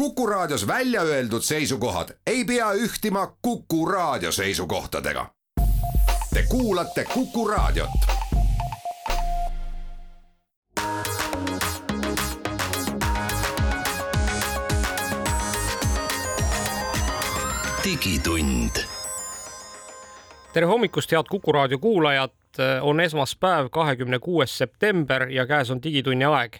Kuku Raadios välja öeldud seisukohad ei pea ühtima Kuku Raadio seisukohtadega. Te kuulate Kuku Raadiot. digitund. tere hommikust, head Kuku raadio kuulajad. on esmaspäev, kahekümne kuues september ja käes on Digitunni aeg.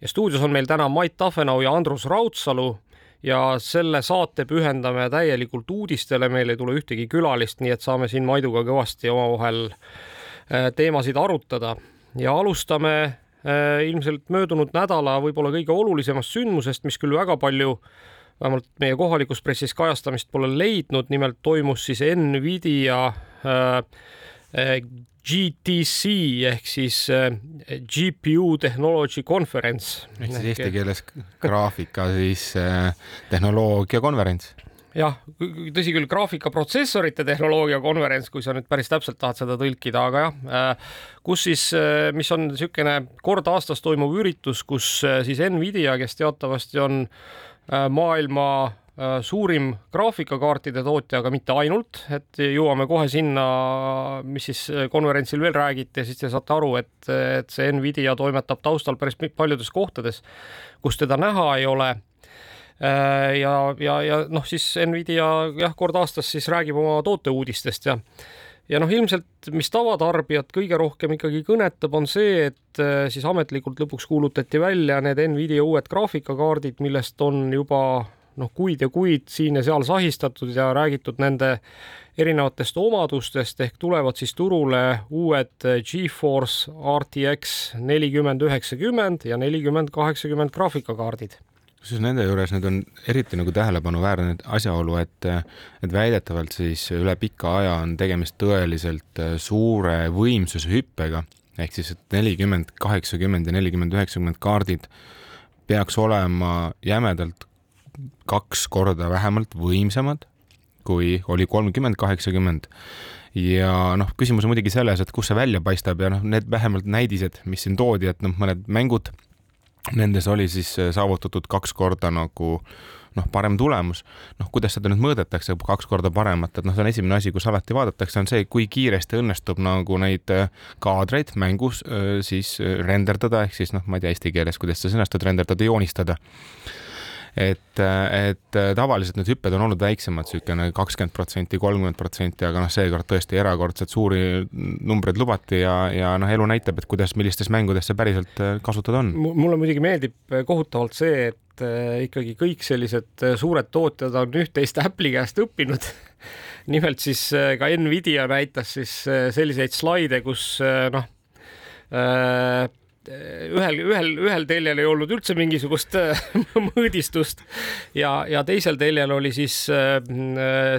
Ja stuudios on meil täna Mait Tafenau ja Andrus Raudsalu ja selle saate pühendame täielikult uudistele, meil ei tule ühtegi külalist, nii et saame siin Maiduga kõvasti omavahel äh, teemasid arutada. Ja alustame äh, ilmselt möödunud nädala võib-olla kõige olulisemast sündmusest, mis küll väga palju vähemalt meie kohalikus pressis kajastamist pole leidnud, nimelt toimus siis Nvidia äh, GTC ehk siis äh, GPU Technology Conference. ehk siis eesti keeles graafika siis äh, tehnoloogia konverents jah, tõsi küll, graafikaprotsessorite tehnoloogia konverents, kui sa nüüd päris täpselt tahad seda tõlkida, aga jah, kus siis, mis on niisugune kord aastas toimuv üritus, kus siis Nvidia, kes teatavasti on maailma suurim graafikakaartide tootja, aga mitte ainult, et jõuame kohe sinna, mis siis äh, konverentsil veel räägiti ja siis te saate aru, et, et see Nvidia toimetab taustal päris paljudes kohtades, kus teda näha ei ole. Äh, ja, ja, ja noh, siis Nvidia jah, kord aastas siis räägib oma tooteuudistest ja ja noh, ilmselt mis tavatarbijat kõige rohkem ikkagi kõnetab, on see, et siis ametlikult lõpuks kuulutati välja need Nvidia uued graafikakaardid, millest on juba noh, kuid ja kuid siin ja seal sahistatud ja räägitud nende erinevatest omadustest ehk tulevad siis turule uued Geforce RTX nelikümmend üheksakümmend ja nelikümmend kaheksakümmend graafikakaardid. Kusjuures nende juures nüüd on eriti nagu tähelepanuväärne asjaolu, et, et väidetavalt siis üle pika aja on tegemist tõeliselt suure võimsuse hüppega ehk siis, et nelikümmend, kaheksakümmend ja nelikümmend, üheksakümmend kaardid peaks olema jämedalt kaks korda vähemalt võimsamad, kui oli kolmkümmend, kaheksakümmend. ja noh, küsimus on muidugi selles, et kus see välja paistab ja noh, need vähemalt näidised, mis siin toodi, et noh, mõned mängud, nendes oli siis saavutatud kaks korda nagu noh, parem tulemus. noh, kuidas seda nüüd mõõdetakse, kaks korda paremat, et noh, see on esimene asi, kus alati vaadatakse, on see, kui kiiresti õnnestub nagu neid kaadreid mängus siis renderdada, ehk siis noh, ma ei tea eesti keeles, kuidas sa sõnastad, renderdada, joonistada et, et tavaliselt need hüpped on olnud väiksemad, niisugune kakskümmend protsenti, kolmkümmend protsenti, aga noh, seekord tõesti erakordselt suuri numbreid lubati ja, ja noh, elu näitab, et kuidas, millistes mängudes see päriselt äh, kasutada on. mulle muidugi meeldib äh, kohutavalt see, et äh, ikkagi kõik sellised suured tootjad on üht-teist Apple'i käest õppinud nimelt siis ka Nvidia näitas siis selliseid slaide, kus noh, ühel, ühel, ühel teljel ei olnud üldse mingisugust äh, mõõdistust. Ja, ja teisel teljel oli siis, äh,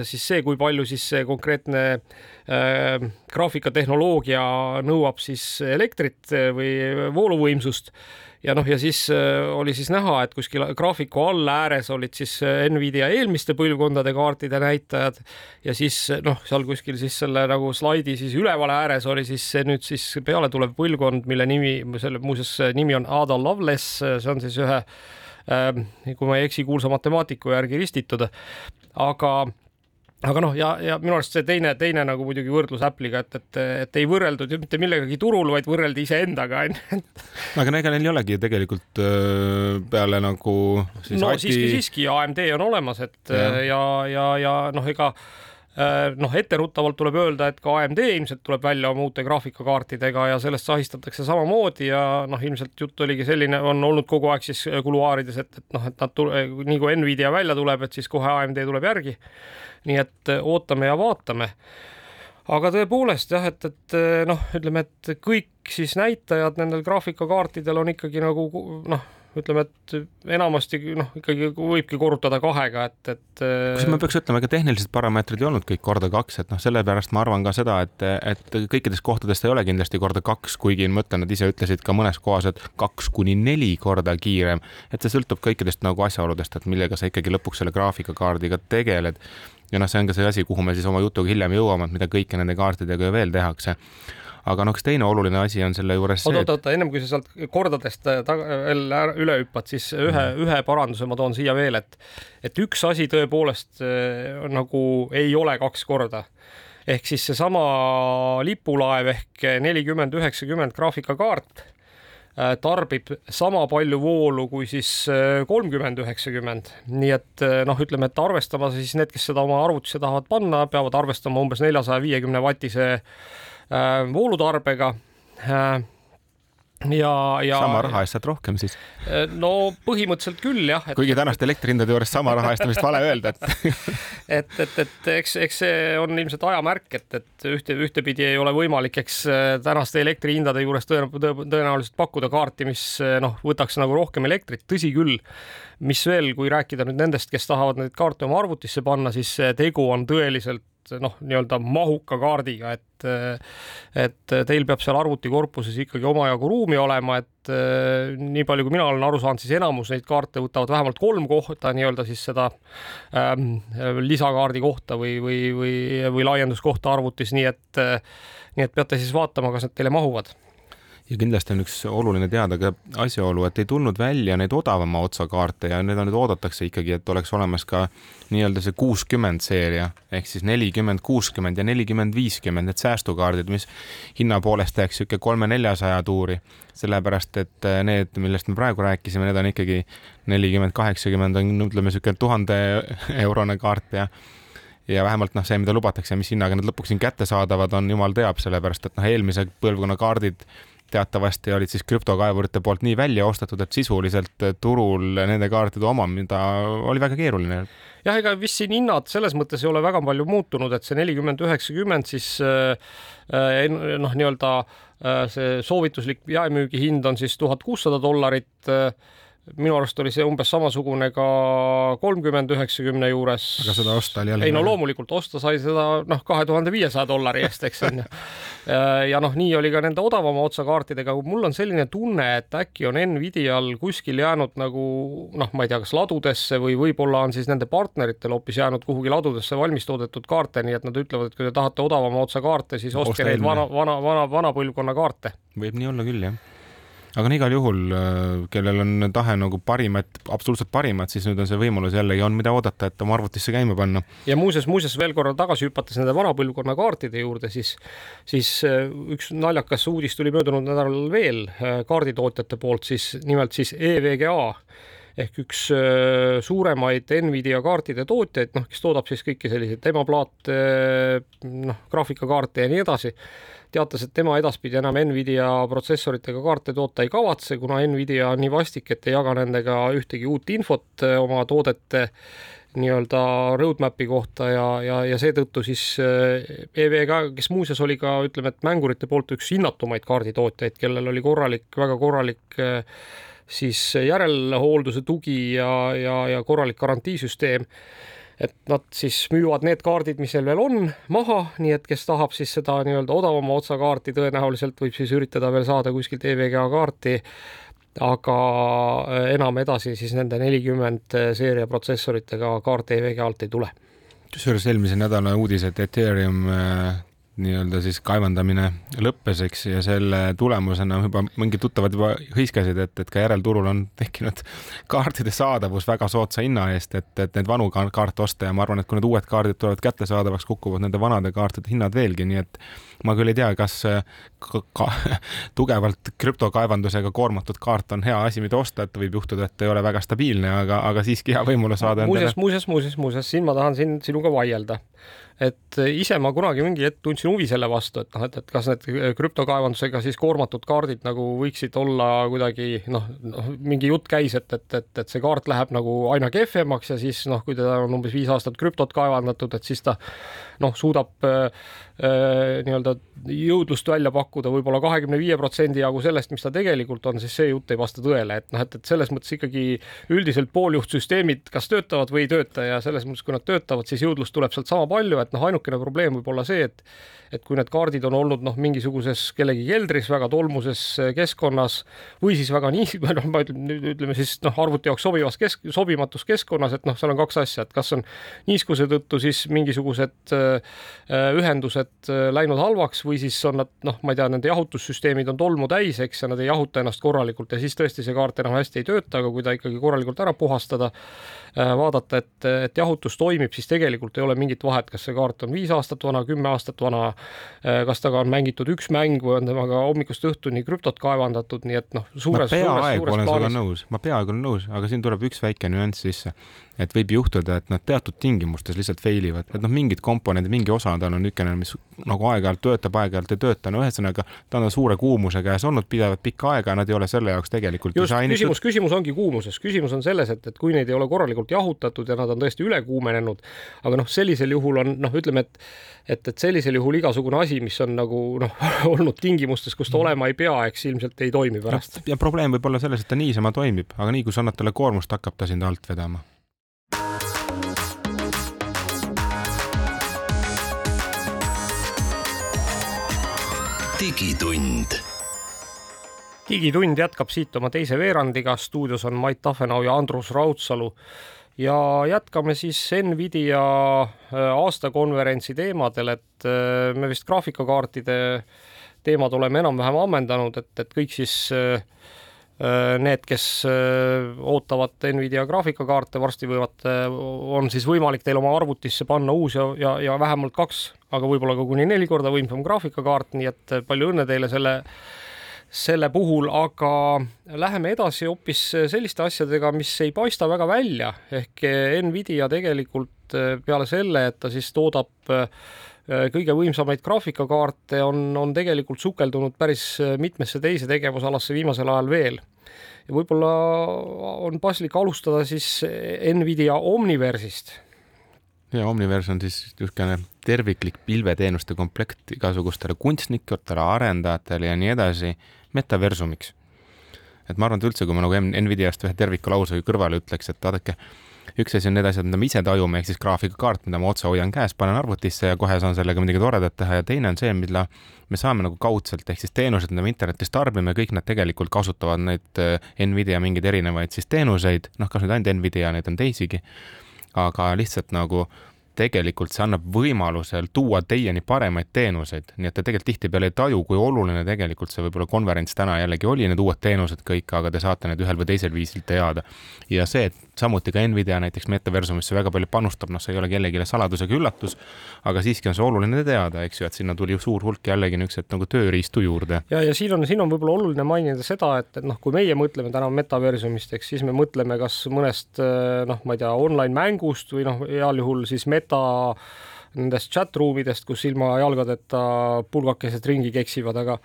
siis see, kui palju siis see konkreetne äh, graafikatehnoloogia nõuab siis elektrit või vooluvõimsust ja noh, ja siis äh, oli siis näha, et kuskil graafiku all ääres olid siis äh, Nvidia eelmiste põlvkondade kaartide näitajad. Ja siis noh, seal kuskil siis selle nagu slaidi siis üleval ääres oli siis see nüüd siis peale tulev põlvkond, mille nimi, selle muuseas nimi on Ada Lovelace, see on siis ühe äh, kui ma ei eksi, kuulsa matemaatiku järgi ristitud, aga aga noh, ja, ja minu arust see teine, teine nagu muidugi võrdlus Apple'iga, et, et, et ei võrreldud ju mitte millegagi turul, vaid võrreldi iseendaga onju. aga ega neil ei olegi tegelikult peale nagu siis no Ati... siiski, siiski AMD on olemas, et ja, ja, ja, ja noh, ega noh, etteruttavalt tuleb öelda, et ka AMD ilmselt tuleb välja oma uute graafikakaartidega ja sellest sahistatakse samamoodi ja noh, ilmselt jutt oligi selline, on olnud kogu aeg siis kuluaarides, et, et noh, et nad tule, nii kui Nvidia välja tuleb, et siis kohe AMD tuleb järgi nii et äh, ootame ja vaatame. aga tõepoolest jah, et, et äh, noh, ütleme, et kõik siis näitajad nendel graafikakaartidel on ikkagi nagu noh ütleme, et enamasti noh, ikkagi võibki korrutada kahega, et, et. Kusjuures ma peaks ütlema, ega tehnilised parameetrid ei olnud kõik korda kaks, et noh, sellepärast ma arvan ka seda, et, et kõikides kohtades ta ei ole kindlasti korda kaks, kuigi ma ütlen, nad ise ütlesid ka mõnes kohas, et kaks kuni neli korda kiirem. et see sõltub kõikidest nagu asjaoludest, et millega sa ikkagi lõpuks selle graafikakaardiga tegeled ja noh, see on ka see asi, kuhu me siis oma jutuga hiljem jõuame, et mida kõike nende kaartidega ju veel tehakse aga noh, üks teine oluline asi on selle juures see. oota, oota, ennem kui sa sealt kordadest veel üle hüppad, siis ühe mm., ühe paranduse ma toon siia veel, et, et üks asi tõepoolest äh, nagu ei ole kaks korda ehk siis seesama lipulaev ehk nelikümmend üheksakümmend graafikakaart äh, tarbib sama palju voolu kui siis äh, kolmkümmend üheksakümmend, nii et noh, ütleme, et arvestama siis need, kes seda oma arvutisse tahavad panna, peavad arvestama umbes neljasaja viiekümne vatise Äh, voolutarbega äh, ja, ja. sama raha eest saad rohkem siis? Äh, no põhimõtteliselt küll jah et.... kuigi tänaste elektrihindade juures sama raha eest on vist vale öelda, et et, et, et eks, eks see on ilmselt aja märk, et, et ühte, ühtepidi ei ole võimalik, eks tänaste elektrihindade juures tõenäoliselt pakkuda kaarti, mis noh, võtaks nagu rohkem elektrit, tõsi küll, mis veel, kui rääkida nüüd nendest, kes tahavad neid kaarte oma arvutisse panna, siis tegu on tõeliselt noh, nii-öelda mahuka kaardiga, et et teil peab seal arvutikorpuses ikkagi omajagu ruumi olema, et nii palju, kui mina olen aru saanud, siis enamus neid kaarte võtavad vähemalt kolm kohta nii-öelda siis seda ähm, lisakaardi kohta või, või, või, või laienduskohta arvutis, nii et nii et peate siis vaatama, kas need teile mahuvad ja kindlasti on üks oluline teada ka asjaolu, et ei tulnud välja neid odavama otsa kaarte ja need on nüüd oodatakse ikkagi, et oleks olemas ka nii-öelda see kuuskümmend seeria ehk siis nelikümmend, kuuskümmend ja nelikümmend, viiskümmend, need säästukaardid, mis hinna poolest jääks niisugune kolme-neljasaja tuuri, sellepärast et need, millest me praegu rääkisime, need on ikkagi nelikümmend, kaheksakümmend on ütleme niisugune tuhande eurone kaart ja ja vähemalt noh, see, mida lubatakse mis hinnaga need lõpuks siin kättesaadavad on, jumal teab, sellepärast et noh, eelmise põlvkonna kaardid teatavasti olid siis krüptokaevurite poolt nii välja ostetud, et sisuliselt turul nende kaartide omamine oli väga keeruline. Jah, ega vist siin hinnad selles mõttes ei ole väga palju muutunud, et see nelikümmend üheksakümmend siis äh, äh, noh, nii-öelda see soovituslik jaemüügihind on siis tuhat kuussada dollarit minu arust oli see umbes samasugune ka kolmkümmend üheksakümne juures. aga seda osta oli jälle? ei no loomulikult osta sai seda noh, kahe tuhande viiesaja dollari eest, eks on ju. ja noh, nii oli ka nende odavama otsa kaartidega, mul on selline tunne, et äkki on Nvidial kuskil jäänud nagu noh, ma ei tea, kas ladudesse või võib-olla on siis nende partneritel hoopis jäänud kuhugi ladudesse valmis toodetud kaarte, nii et nad ütlevad, et kui te tahate odavama otsa kaarte, siis ostke neid vana, vana, vana, vana põlvkonna kaarte. võib nii olla küll, jah aga no igal juhul, äh, kellel on tahe nagu parimat, absoluutselt parimat, siis nüüd on see võimalus jällegi on, mida oodata, et oma arvutisse käima panna. ja muuseas, muuseas veel korra tagasi hüpates nende vana põlvkonna kaartide juurde, siis, siis äh, üks naljakas uudis tuli möödunud nädalal veel äh, kaarditootjate poolt, siis nimelt siis EVGA ehk üks suuremaid Nvidia kaartide tootjaid, noh, kes toodab siis kõiki selliseid demaplaate, noh, graafikakaarte ja nii edasi teatas, et tema edaspidi enam Nvidia protsessoritega kaarte toota ei kavatse, kuna Nvidia on nii vastik, et ei jaga nendega ühtegi uut infot eh, oma toodete nii-öelda roadmap'i kohta ja, ja, ja seetõttu siis EVG, eh, e kes muuseas oli ka ütleme, et mängurite poolt üks hinnatumaid kaarditootjaid, kellel oli korralik, väga korralik eh, siis järelhoolduse tugi ja, ja, ja korralik garantiisüsteem et nad siis müüvad need kaardid, mis neil veel on, maha, nii et kes tahab siis seda nii-öelda odavama otsa kaarti, tõenäoliselt võib siis üritada veel saada kuskilt EVGA kaarti, aga äh, enam edasi siis nende nelikümmend seeria protsessoritega kaarte EVGA-lt ei tule. kusjuures eelmise nädala uudis, et Ethereum äh, nii-öelda siis kaevandamine lõppes, eks, ja selle tulemusena juba mingid tuttavad juba hõiskasid, et, et ka järelturul on tekkinud kaartide saadavus väga soodsa hinna eest, et, et neid vanu kaarte osta ja ma arvan, et kui need uued kaardid tulevad kättesaadavaks, kukuvad nende vanade kaartide hinnad veelgi, nii et ma küll ei tea, kas ka, ka, tugevalt krüptokaevandusega koormatud kaart on hea asi, mida osta, et võib juhtuda, et ei ole väga stabiilne, aga, aga siiski hea võimalus saada. muuseas, muuseas, muuseas, muuseas, siin ma tahan siin sinuga vaielda et ise ma kunagi mingi hetk tundsin huvi selle vastu, et noh, et, et kas need krüptokaevandusega siis koormatud kaardid nagu võiksid olla kuidagi noh, noh, mingi jutt käis, et, et, et, et see kaart läheb nagu aina kehvemaks ja siis noh, kui ta on umbes viis aastat krüptot kaevandatud, et siis ta noh, suudab äh, äh, nii-öelda jõudlust välja pakkuda võib-olla kahekümne viie protsendi jagu sellest, mis ta tegelikult on, siis see jutt ei vasta tõele, et noh, et, et selles mõttes ikkagi üldiselt pooljuhtsüsteemid kas töötavad või ei tööta ja selles mõttes, kui nad töötavad, siis jõudlust tuleb sealt sama palju, et noh, ainukene probleem võib olla see, et et kui need kaardid on olnud noh, mingisuguses kellegi keldris väga tolmuses keskkonnas või siis väga nii, noh, ma ütlen, ütleme siis noh, arvuti jaoks sobivas kesk, sobimatus keskkonnas, et noh, seal on kaks asja, et kas on niiskuse tõttu siis mingisugused äh, ühendused äh, läinud halvaks või siis on nad noh, ma ei tea, nende jahutussüsteemid on tolmu täis, eks, ja nad ei jahuta ennast korralikult ja siis tõesti see kaart enam hästi ei tööta, aga kui ta ikkagi korralikult ära puhastada, äh, vaadata, et, et jahutus toimib, siis tegelikult ei ole mingit vahet, kas see kaart on viis aastat vana, kümme aastat vana, Äh, kas temaga on mängitud üks mäng või on temaga hommikust õhtuni krüptot kaevandatud, nii et noh, suures, suures, suures plaanis. nõus, ma peaaegu olen nõus, aga siin tuleb üks väike nüanss sisse et võib juhtuda, et nad teatud tingimustes lihtsalt fail ivad, et noh, mingid komponendid, mingi osa tal on niisugune, mis nagu aeg-ajalt töötab, aeg-ajalt ei tööta, no ühesõnaga ta on suure kuumuse käes olnud pidevalt pikka aega, nad ei ole selle jaoks tegelikult just, küsimus, küsimus ongi kuumuses, küsimus on selles, et, et kui neid ei ole korralikult jahutatud ja nad on tõesti üle kuumenenud, aga noh, sellisel juhul on noh, ütleme, et et, et sellisel juhul igasugune asi, mis on nagu noh, olnud tingimustes, kus ta mm. olema ei pea, eks ilmselt ei toimi pärast. ja probleem võib olla selles, et ta niisama toimib, aga nii kui sa annad talle koormust, hakkab ta sind alt vedama digitund. digitund jätkab siit oma teise veerandiga, stuudios on Mait Tafenau ja Andrus Raudsalu ja jätkame siis Nvidia äh, aastakonverentsi teemadel, et äh, me vist graafikakaartide teemad oleme enam-vähem ammendanud, et, et kõik siis äh, Need, kes ootavad Nvidia graafikakaarte, varsti võivad, on siis võimalik teil oma arvutisse panna uus ja, ja, ja vähemalt kaks aga võib-olla ka kuni neli korda võimsam graafikakaart, nii et palju õnne teile selle selle puhul, aga läheme edasi hoopis selliste asjadega, mis ei paista väga välja, ehk Nvidia tegelikult peale selle, et ta siis toodab kõige võimsamaid graafikakaarte, on, on tegelikult sukeldunud päris mitmesse teise tegevusalasse viimasel ajal veel. Ja võib-olla on paslik alustada siis Nvidia Omniversist ja Omniverse on siis niisugune terviklik pilveteenuste komplekt igasugustele kunstnikutele, arendajatele ja nii edasi metaversumiks. et ma arvan, et üldse, kui ma nagu Nvidiast ühe tervikulause kõrvale ütleks, et vaadake, üks asi on need asjad, mida me ise tajume, ehk siis graafikakaart, mida ma otse hoian käes, panen arvutisse ja kohe saan sellega midagi toredat teha. Ja teine on see, mille me saame nagu kaudselt, ehk siis teenused, mida me internetis tarbime, kõik nad tegelikult kasutavad neid eh, Nvidia mingeid erinevaid siis teenuseid, noh, kas nüüd ainult Nvidia, neid on teisigi. Aga lihtsalt nagu tegelikult see annab võimaluse tuua teieni paremaid teenuseid, nii et te tegelikult tihtipeale ei taju, kui oluline tegelikult see võib-olla konverents täna jällegi oli, need uued teenused kõik, aga te saate need ühel või teisel viisil teada. ja see, et samuti ka Nvidia näiteks metaversumisse väga palju panustab, noh, see ei ole kellelegi saladus ega üllatus, aga siiski on see oluline teada, eks ju, et sinna tuli suur hulk jällegi niisuguseid nagu tööriistu juurde. ja, ja siin on, siin on võib-olla oluline mainida seda, et, et noh, kui meie mõtleme täna metaversumist, eks siis me mõtleme kas mõnest noh, ma ei tea, online mängust või noh, heal juhul siis meta nendest chat room idest, kus ilma jalgadeta pulgakesed ringi keksivad, aga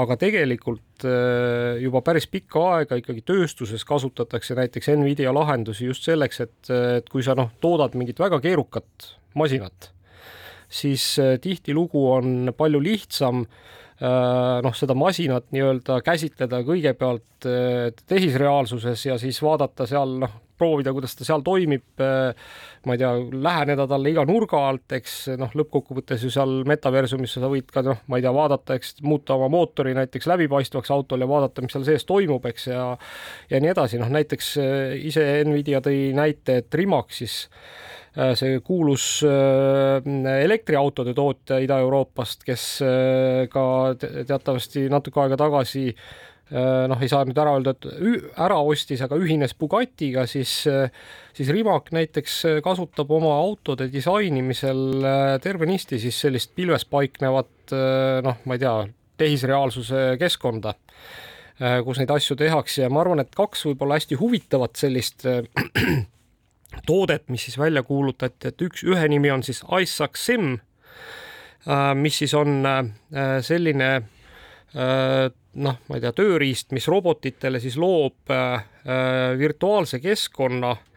aga tegelikult äh, juba päris pikka aega ikkagi tööstuses kasutatakse näiteks Nvidia lahendusi just selleks, et, et kui sa noh, toodad mingit väga keerukat masinat, siis äh, tihtilugu on palju lihtsam äh, noh, seda masinat nii-öelda käsitleda kõigepealt tehisreaalsuses ja siis vaadata seal noh, proovida, kuidas ta seal toimib. ma ei tea, läheneda talle iga nurga alt, eks noh, lõppkokkuvõttes ju seal metaversumis sa võid ka noh, ma ei tea, vaadata, eks muuta oma mootori näiteks läbipaistvaks autol ja vaadata, mis seal sees toimub, eks ja ja nii edasi, noh näiteks eh, ise Nvidia tõi näite, et Rimaxis eh, see kuulus elektriautode tootja Ida-Euroopast, kes ka teatavasti natuke aega tagasi Äh, noh, ei saa nüüd ära öelda, et ära ostis, aga ühines Bugatiga, siis, äh, siis Rimac näiteks äh, kasutab oma autode disainimisel tervenisti siis sellist pilves paiknevat noh, ma ei tea, tehisreaalsuse keskkonda, kus neid asju tehakse. Ja ma arvan, et kaks võib-olla hästi huvitavat sellist toodet, mis siis välja kuulutati, et üks, ühe nimi on siis Isaac Sim, mis siis on selline noh, ma ei tea, tööriist, mis robotitele siis loob äh, äh virtuaalse keskkonna Äh,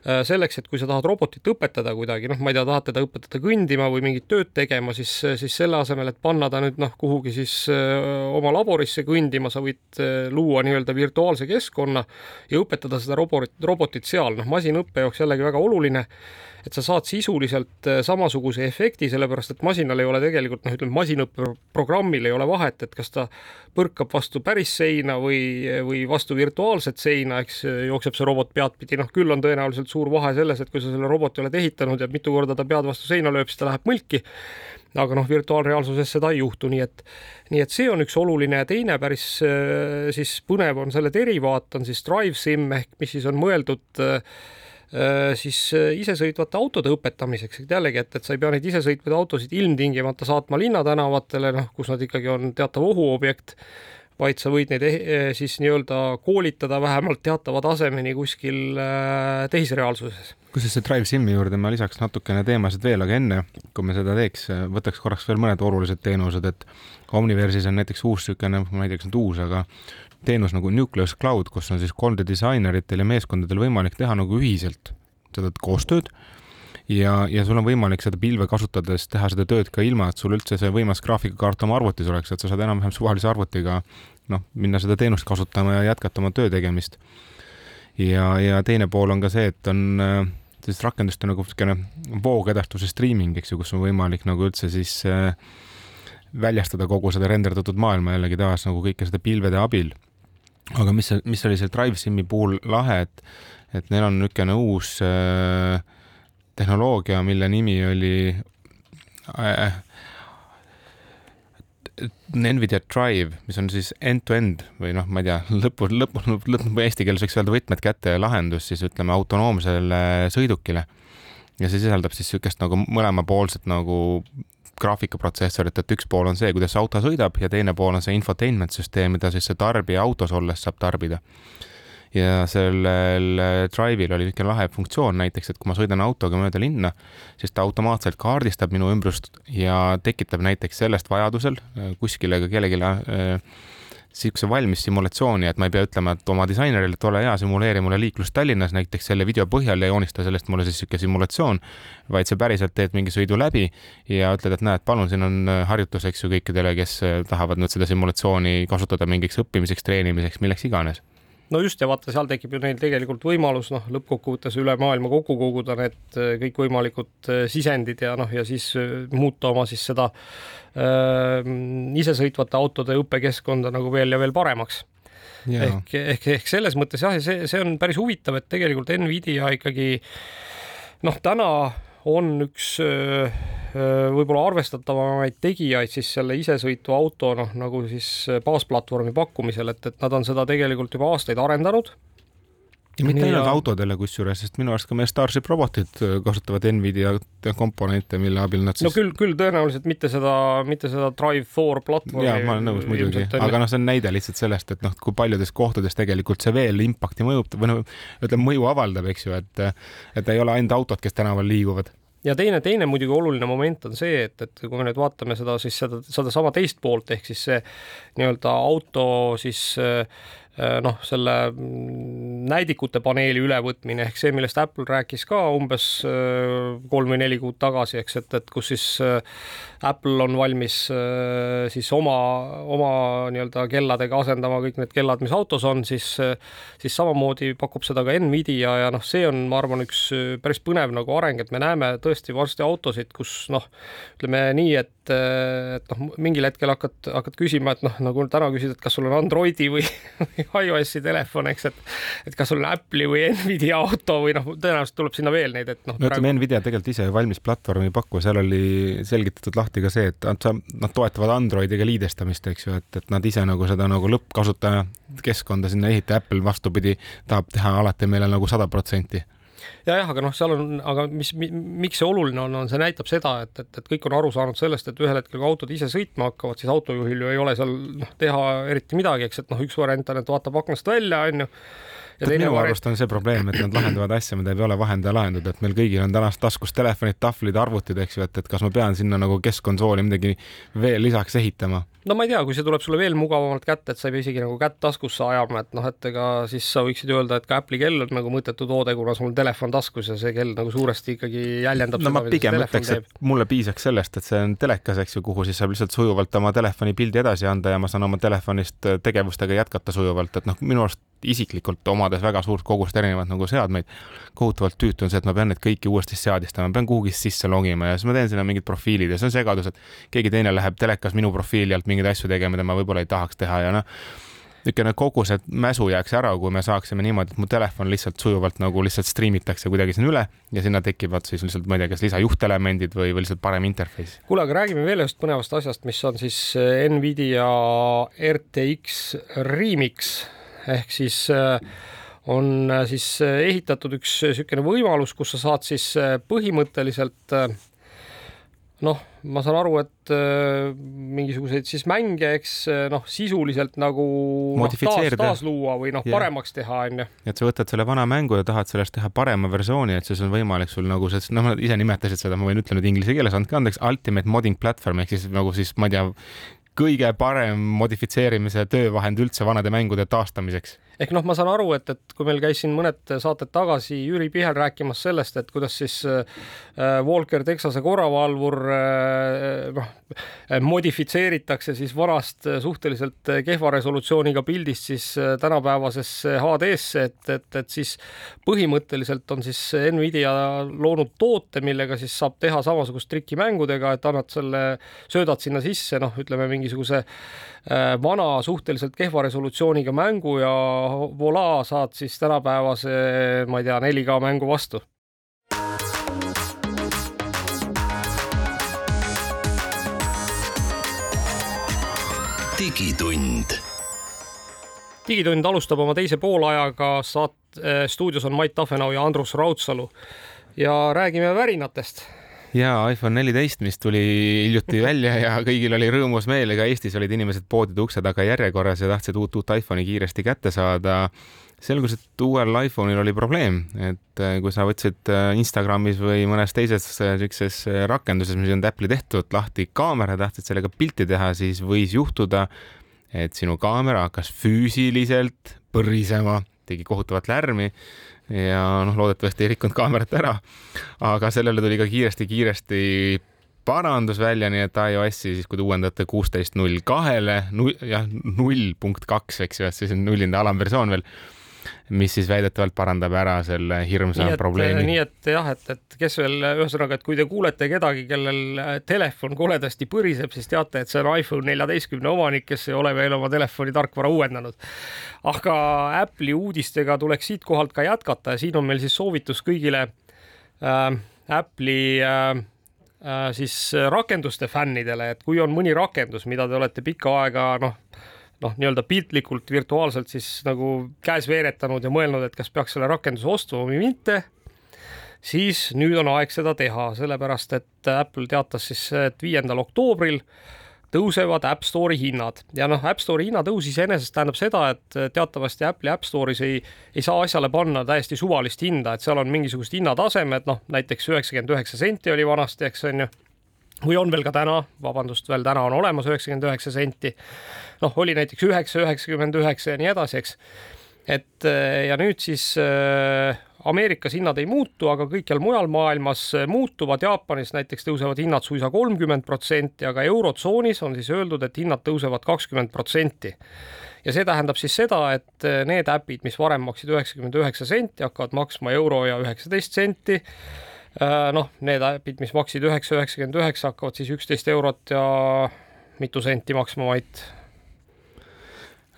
selleks, et kui sa tahad robotit õpetada kuidagi, noh, ma ei tea, tahad teda õpetada kõndima või mingit tööd tegema, siis, siis selle asemel, et panna ta nüüd noh, kuhugi siis öö, oma laborisse kõndima, sa võid luua nii-öelda virtuaalse keskkonna ja õpetada seda robot, robotit seal, noh, masinõppe jaoks jällegi väga oluline et sa saad sisuliselt äh, samasuguse efekti, sellepärast et masinal ei ole tegelikult noh, ütleme masinõppeprogrammil ei ole vahet, et kas ta põrkab vastu päris seina või, või vastu virtuaalset seina, eks jookseb see robot peadpidi, noh küll on tõenäoliselt suur vahe selles, et kui sa selle roboti oled ehitanud ja mitu korda ta pead vastu seina lööb, siis ta läheb mõlki aga noh, virtuaalreaalsuses seda ei juhtu, nii et, nii et see on üks oluline. Ja teine päris äh, siis põnev on selle derivaat on siis Drive Sim ehk mis siis on mõeldud äh, Äh, siis isesõitvate autode õpetamiseks, et jällegi, et, et sa ei pea neid isesõitvaid autosid ilmtingimata saatma linnatänavatele, noh, kus nad ikkagi on teatav ohuobjekt, vaid sa võid neid eh, siis nii-öelda koolitada vähemalt teatava tasemeni kuskil äh, tehisreaalsuses. kusjuures see Drive Simi juurde ma lisaks natukene teemasid veel, aga enne, kui me seda teeks, võtaks korraks veel mõned olulised teenused, et Omniversis on näiteks uus niisugune, ma ei tea, kas nüüd uus, aga teenus nagu Nucleus Cloud, kus on siis 3D disaineritel ja meeskondadel võimalik teha nagu ühiselt seda koostööd ja, ja sul on võimalik seda pilve kasutades teha seda tööd ka ilma, et sul üldse see võimas graafikakaart oma arvutis oleks, et sa saad enam-vähem suvalise arvutiga noh, minna seda teenust kasutama ja jätkata oma töö tegemist. ja, ja teine pool on ka see, et on äh, siis rakenduste nagu niisugune voogedastuse streaming, eks ju, kus on võimalik nagu üldse siis äh, väljastada kogu seda renderdatud maailma jällegi taas nagu kõike seda pilvede abil aga mis, mis oli seal DriveSimi puhul lahe, et, et neil on niisugune uus äh, tehnoloogia, mille nimi oli äh, Nvidia Drive, mis on siis end-to-end -end või noh, ma ei tea, lõpu, lõpu, lõpu eesti keeles võiks öelda võtmed kätte lahendus siis ütleme autonoomsele sõidukile. ja see sisaldab siis niisugust nagu mõlemapoolset nagu graafikaprotsessorit, et üks pool on see, kuidas auto sõidab ja teine pool on see infotainment süsteem, mida siis see tarbija autos olles saab tarbida. Ja sellel Drive'il oli niisugune lahe funktsioon näiteks, et kui ma sõidan autoga mööda linna, siis ta automaatselt kaardistab minu ümbrust ja tekitab näiteks sellest vajadusel äh, kuskile ka kellelegi äh, niisuguse valmis simulatsiooni, et ma ei pea ütlema, et oma disainerile, et ole hea, simuleeri mulle liiklust Tallinnas näiteks selle video põhjal ja joonista sellest mulle siis niisugune simulatsioon, vaid sa päriselt teed mingi sõidu läbi ja ütled, et näed, palun, siin on äh, harjutus, eks ju, kõikidele, kes äh, tahavad nüüd seda simulatsiooni kasutada mingiks õppimiseks, treenimiseks, milleks iganes no just ja vaata, seal tekib ju neil tegelikult võimalus noh, lõppkokkuvõttes üle maailma kokku koguda need äh, kõikvõimalikud sisendid ja noh, ja siis muuta oma siis seda äh, isesõitvate autode õppekeskkonda nagu veel ja veel paremaks. ehk, ehk, ehk selles mõttes jah, see, see on päris huvitav, et tegelikult Nvidia ikkagi noh, täna on üks võib-olla arvestatavamaid tegijaid siis selle isesõitva auto noh, nagu siis baasplatvormi pakkumisel, et, et nad on seda tegelikult juba aastaid arendanud ja mitte ainult ja... autodele kusjuures, sest minu arust ka meie Starship robotid äh, kasutavad Nvidia komponente, mille abil nad siis. no küll, küll tõenäoliselt mitte seda, mitte seda Drive4 platvormi. ja ma olen nõus muidugi, aga noh, see on näide lihtsalt sellest, et noh, kui paljudes kohtades tegelikult see veel impact'i mõjutab või noh, ütleme mõju avaldab, eks ju, et et ei ole ainult autod, kes tänaval liiguvad ja teine, teine muidugi oluline moment on see, et, et kui me nüüd vaatame seda siis seda, sedasama teist poolt ehk siis see nii-öelda auto siis äh, noh, selle mm, näidikute paneeli ülevõtmine ehk see, millest Apple rääkis ka umbes äh, kolm või neli kuud tagasi, eks, et, et kus siis äh, Apple on valmis siis oma, oma nii-öelda kelladega asendama kõik need kellad, mis autos on, siis, siis samamoodi pakub seda ka Nvidia ja noh, see on, ma arvan, üks päris põnev nagu areng, et me näeme tõesti varsti autosid, kus noh, ütleme nii, et et, noh, mingil hetkel hakkad, hakkad küsima, et noh, nagu täna küsid, et kas sul on Androidi või iOS-i telefon, eks, et et kas sul on Apple'i või Nvidia auto või noh, tõenäoliselt tuleb sinna veel neid, et noh. no ütleme praegu..., Nvidia tegelikult ise valmis platvormi ei paku, seal oli selgitatud lahti ka see, et nad, nad toetavad Androidiga liidestamist, eks ju, et, et nad ise nagu seda nagu lõppkasutaja keskkonda sinna ei ehita, Apple vastupidi tahab teha alati meile nagu sada protsenti ja jah, aga noh, seal on, aga mis mi,, miks see oluline on, on see näitab seda, et, et, et kõik on aru saanud sellest, et ühel hetkel, kui autod ise sõitma hakkavad, siis autojuhil ju ei ole seal noh, teha eriti midagi, eks, et noh, üks variant on, et vaatab aknast välja, onju tead, minu arust on see probleem, et nad lahendavad asja, mida ei ole vahendaja lahendada, et meil kõigil on tänast taskus telefonid, tahvlid, arvutid, eks ju, et, et kas ma pean sinna nagu keskkonsooli midagi veel lisaks ehitama no ma ei tea, kui see tuleb sulle veel mugavamalt kätte, et sa ei pea isegi nagu kätt taskusse ajama, et noh, et ega siis sa võiksid öelda, et ka Apple'i kell on nagu mõttetu toode, kuna sul on telefon taskus ja see kell nagu suuresti ikkagi jäljendab no seda, ma pigem ütleks, et mulle piisaks sellest, et see on telekas, eks ju, kuhu siis saab lihtsalt sujuvalt oma telefoni pildi edasi anda ja ma saan oma telefonist tegevustega jätkata sujuvalt, et noh, minu arust isiklikult omades väga suurt kogust erinevaid nagu seadmeid, kohutavalt tüütu on see, et ma pean neid kõiki uuesti seadistama, pean kuhugi sisse logima ja siis ma teen sinna mingid profiilid ja see on segadus, et keegi teine läheb telekas minu profiili alt mingeid asju tegema, mida ma võib-olla ei tahaks teha ja noh, niisugune kogu see mäsu jääks ära, kui me saaksime niimoodi, et mu telefon lihtsalt sujuvalt nagu lihtsalt striimitakse kuidagi sinna üle ja sinna tekivad siis lihtsalt, ma ei tea, kas lisajuhtelemendid või, või lihtsalt parem interface. kuule, aga räägime veel ühest põnevast asjast, mis on siis Nvidia RTX Remix ehk siis äh, on äh, siis äh, ehitatud üks niisugune võimalus, kus sa saad siis põhimõtteliselt noh, ma saan aru, et mingisuguseid siis mänge, eks noh, sisuliselt nagu noh, taas, taasluua või noh, paremaks teha, onju. et sa võtad selle vana mängu ja tahad sellest teha parema versiooni, et siis on võimalik sul nagu see, noh, ise nimetasid seda, ma võin ütelda inglise keeles, andke andeks, ultimate modding platform ehk siis nagu siis ma ei tea, kõige parem modifitseerimise töövahend üldse vanade mängude taastamiseks ehk noh, ma saan aru, et, et kui meil käis siin mõned saated tagasi Jüri Pihel rääkimas sellest, et kuidas siis äh, Walker Texase korravalvur äh, noh, modifitseeritakse siis vanast suhteliselt kehva resolutsiooniga pildist siis äh, tänapäevasesse HD-sse, et, et, et siis põhimõtteliselt on siis Nvidia loonud toote, millega siis saab teha samasugust trikki mängudega, et annad selle, söödad sinna sisse, noh, ütleme mingisuguse äh, vana suhteliselt kehva resolutsiooniga mängu ja voilà, saad siis tänapäevase, ma ei tea, 4K mängu vastu. digitund. digitund alustab oma teise poolajaga, saat-, äh, stuudios on Mait Tafenau ja Andrus Raudsalu ja räägime värinatest ja iPhone neliteist, mis tuli hiljuti välja ja kõigil oli rõõmus meel, ega Eestis olid inimesed poodide ukse taga järjekorras ja tahtsid uut, uut iPhone'i kiiresti kätte saada. selgus, et uuel iPhone'il oli probleem, et äh, kui sa võtsid äh, Instagramis või mõnes teises äh, siukses rakenduses, mis on Apple'i tehtud, lahti kaamera, tahtsid sellega pilti teha, siis võis juhtuda, et sinu kaamera hakkas füüsiliselt põrisema, tegi kohutavat lärmi ja noh, loodetavasti ei rikkunud kaamerat ära. aga sellele tuli ka kiiresti-kiiresti parandus välja, nii et iOS-i siis, kui te uuendate kuusteist null kahele, jah, null punkt kaks, eks ju, et siis on nulline alamversioon veel mis siis väidetavalt parandab ära selle hirmsa nii et, probleemi. nii et jah, et, et kes veel, ühesõnaga, et kui te kuulete kedagi, kellel äh, telefon koledasti põriseb, siis teate, et see on iPhone neljateistkümne omanik, kes ei ole veel oma telefoni tarkvara uuendanud. aga Apple'i uudistega tuleks siitkohalt ka jätkata ja siin on meil siis soovitus kõigile äh, Apple'i äh, äh, siis rakenduste fännidele, et kui on mõni rakendus, mida te olete pikka aega noh, noh, nii-öelda piltlikult virtuaalselt siis nagu käes veeretanud ja mõelnud, et kas peaks selle rakenduse ostma või mitte, siis nüüd on aeg seda teha, sellepärast et Apple teatas siis, et viiendal oktoobril tõusevad App Store'i hinnad. Ja noh, App Store'i hinnatõus iseenesest tähendab seda, et teatavasti Apple'i App Store'is ei, ei saa asjale panna täiesti suvalist hinda, et seal on mingisugused hinnatasemed, noh näiteks üheksakümmend üheksa senti oli vanasti, eks on ju või on veel ka täna, vabandust, veel täna on olemas üheksakümmend üheksa senti. noh, oli näiteks üheksa, üheksakümmend üheksa ja nii edasi, eks. et eh, ja nüüd siis äh, Ameerikas hinnad ei muutu, aga kõikjal mujal maailmas eh, muutuvad. Jaapanis näiteks tõusevad hinnad suisa kolmkümmend protsenti, aga Eurotsoonis on siis öeldud, et hinnad tõusevad kakskümmend protsenti ja see tähendab siis seda, et need äpid, mis varem maksid üheksakümmend üheksa senti, hakkavad maksma euro ja üheksateist senti noh, need äpid, mis maksid üheksa, üheksakümmend üheksa, hakkavad siis üksteist eurot ja mitu senti maksma Mait?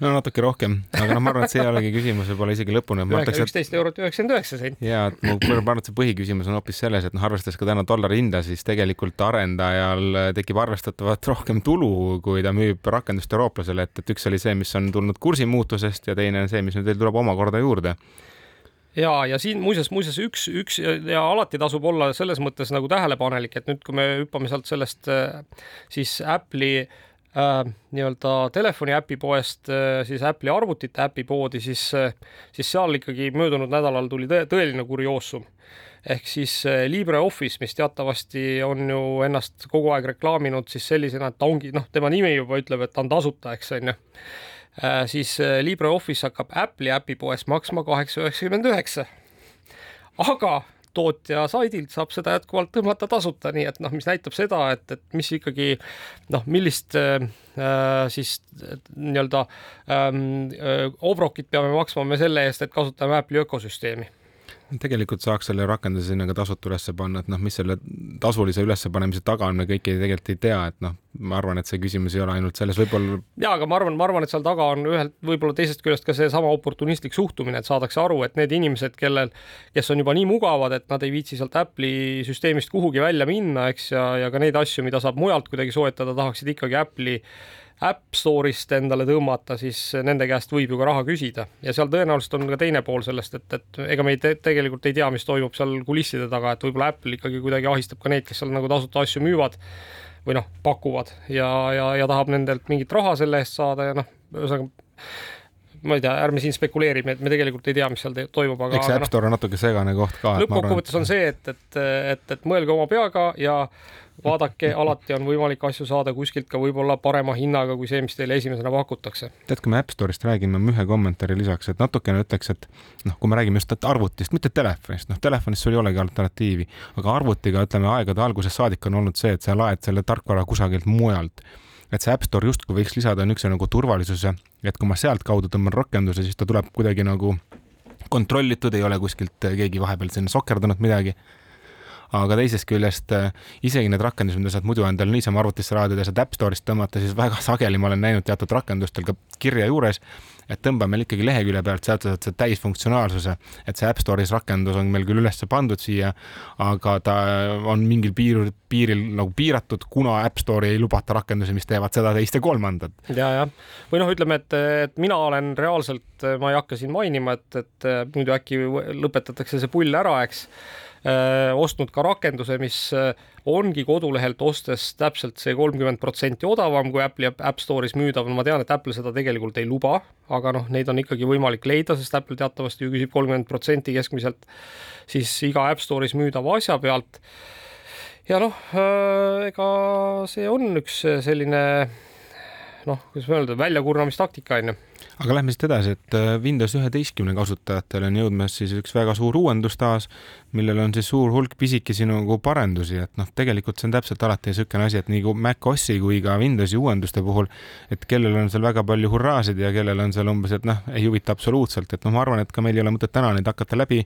no natuke rohkem, aga noh, ma arvan, et see ei olegi küsimus võib-olla isegi lõpuni. üksteist eurot üheksakümmend üheksa senti. ja, et mu arvan, et see põhiküsimus on hoopis selles, et noh, arvestades ka täna dollari hinda, siis tegelikult arendajal tekib arvestatavat rohkem tulu, kui ta müüb rakendust eurooplasele, et, et üks oli see, mis on tulnud kursimuutusest ja teine on see, mis nüüd veel tuleb omakorda juurde ja, ja siin muuseas, muuseas üks, üks ja, alati tasub olla selles mõttes nagu tähelepanelik, et nüüd, kui me hüppame sealt sellest äh, siis Apple'i äh, nii-öelda telefoni äpipoest äh, siis Apple'i arvutite äpipoodi, siis äh,, siis seal ikkagi möödunud nädalal tuli tõ tõeline kurioosum. Ehk siis LibreOffice, mis teatavasti on ju ennast kogu aeg reklaaminud siis sellisena, et ta ongi noh, tema nimi juba ütleb, et ta on tasuta, eks on ju siis LibreOffice hakkab Apple'i äpipoes maksma kaheksa üheksakümmend üheksa. aga tootja saidilt saab seda jätkuvalt tõmmata tasuta, nii et noh, mis näitab seda, et, et mis ikkagi noh, millist äh, siis nii-öelda ähm, äh, obrokit peame maksma me selle eest, et kasutame Apple'i ökosüsteemi tegelikult saaks selle rakenduse sinna ka tasuta ülesse panna, et noh, mis selle tasulise ülespanemise taga on, me kõiki tegelikult ei tea, et noh, ma arvan, et see küsimus ei ole ainult selles, võib-olla. ja, aga ma arvan, ma arvan, et seal taga on ühelt, võib-olla teisest küljest ka seesama oportunistlik suhtumine, et saadakse aru, et need inimesed, kellel, kes on juba nii mugavad, et nad ei viitsi sealt Apple'i süsteemist kuhugi välja minna, eks, ja, ja ka neid asju, mida saab mujalt kuidagi soetada, tahaksid ikkagi Apple'i App Store'ist endale tõmmata, siis nende käest võib ju ka raha küsida ja seal tõenäoliselt on ka teine pool sellest, et, et ega me ei te, tegelikult ei tea, mis toimub seal kulisside taga, et võib-olla Apple ikkagi kuidagi ahistab ka neid, kes seal nagu tasuta asju müüvad või noh, pakuvad ja, ja, ja tahab nendelt mingit raha selle eest saada ja noh, ühesõnaga ma ei tea, ärme siin spekuleerime, et me tegelikult ei tea, mis seal toimub, aga. eks see App noh, Store on natuke segane koht ka. lõppkokkuvõttes on see, et, et, et, et mõelge oma peaga ja vaadake, alati on võimalik asju saada kuskilt ka võib-olla parema hinnaga kui see, mis teile esimesena pakutakse. tead, kui me App Store'ist räägime, ma ühe kommentaari lisaks, et natukene ütleks, et noh, kui me räägime just arvutist, mitte telefonist, noh, telefonis sul ei olegi alternatiivi, aga arvutiga, ütleme aegade algusest saadik on olnud see, et sa laed selle tarkvara kusagilt mujalt et see App Store justkui võiks lisada niisuguse nagu turvalisuse, et kui ma sealtkaudu tõmban rakenduse, siis ta tuleb kuidagi nagu kontrollitud, ei ole kuskilt keegi vahepeal sinna sokerdanud midagi aga teisest küljest äh, isegi need rakendused, mida saad muidu endale niisama arvutisse laadida, saad App Store'ist tõmmata, siis väga sageli ma olen näinud teatud rakendustel ka kirja juures, et tõmba meil ikkagi lehekülje pealt, sealt saad sa täisfunktsionaalsuse, et see App Store'is rakendus on meil küll üles pandud siia, aga ta on mingil piiril, piiril nagu piiratud, kuna App Store'i ei lubata rakendusi, mis teevad seda, teist ja kolmandat. ja, jah, või noh, ütleme, et, et mina olen reaalselt, ma ei hakka siin mainima, et, et muidu äkki lõpetatakse see pull ära, eks ostnud ka rakenduse, mis äh, ongi kodulehelt ostes täpselt see kolmkümmend protsenti odavam kui Apple'i App Store'is müüdav, no ma tean, et Apple seda tegelikult ei luba, aga noh, neid on ikkagi võimalik leida, sest Apple teatavasti ju küsib kolmkümmend protsenti keskmiselt siis iga App Store'is müüdava asja pealt. ja noh, äh, ega see on üks selline noh, kuidas öelda, väljakurnamistaktika on ju. Aga lähme siit edasi, et äh, Windows üheteistkümne kasutajatel on jõudmas siis üks väga suur uuendus taas, millel on siis suur hulk pisikesi nagu parendusi, et noh, tegelikult see on täpselt alati niisugune asi, et nii kui Mac OS-i kui ka Windowsi uuenduste puhul, et kellel on seal väga palju hurraasid ja kellel on seal umbes, et noh, ei huvita absoluutselt, et noh, ma arvan, et ka meil ei ole mõtet täna neid hakata läbi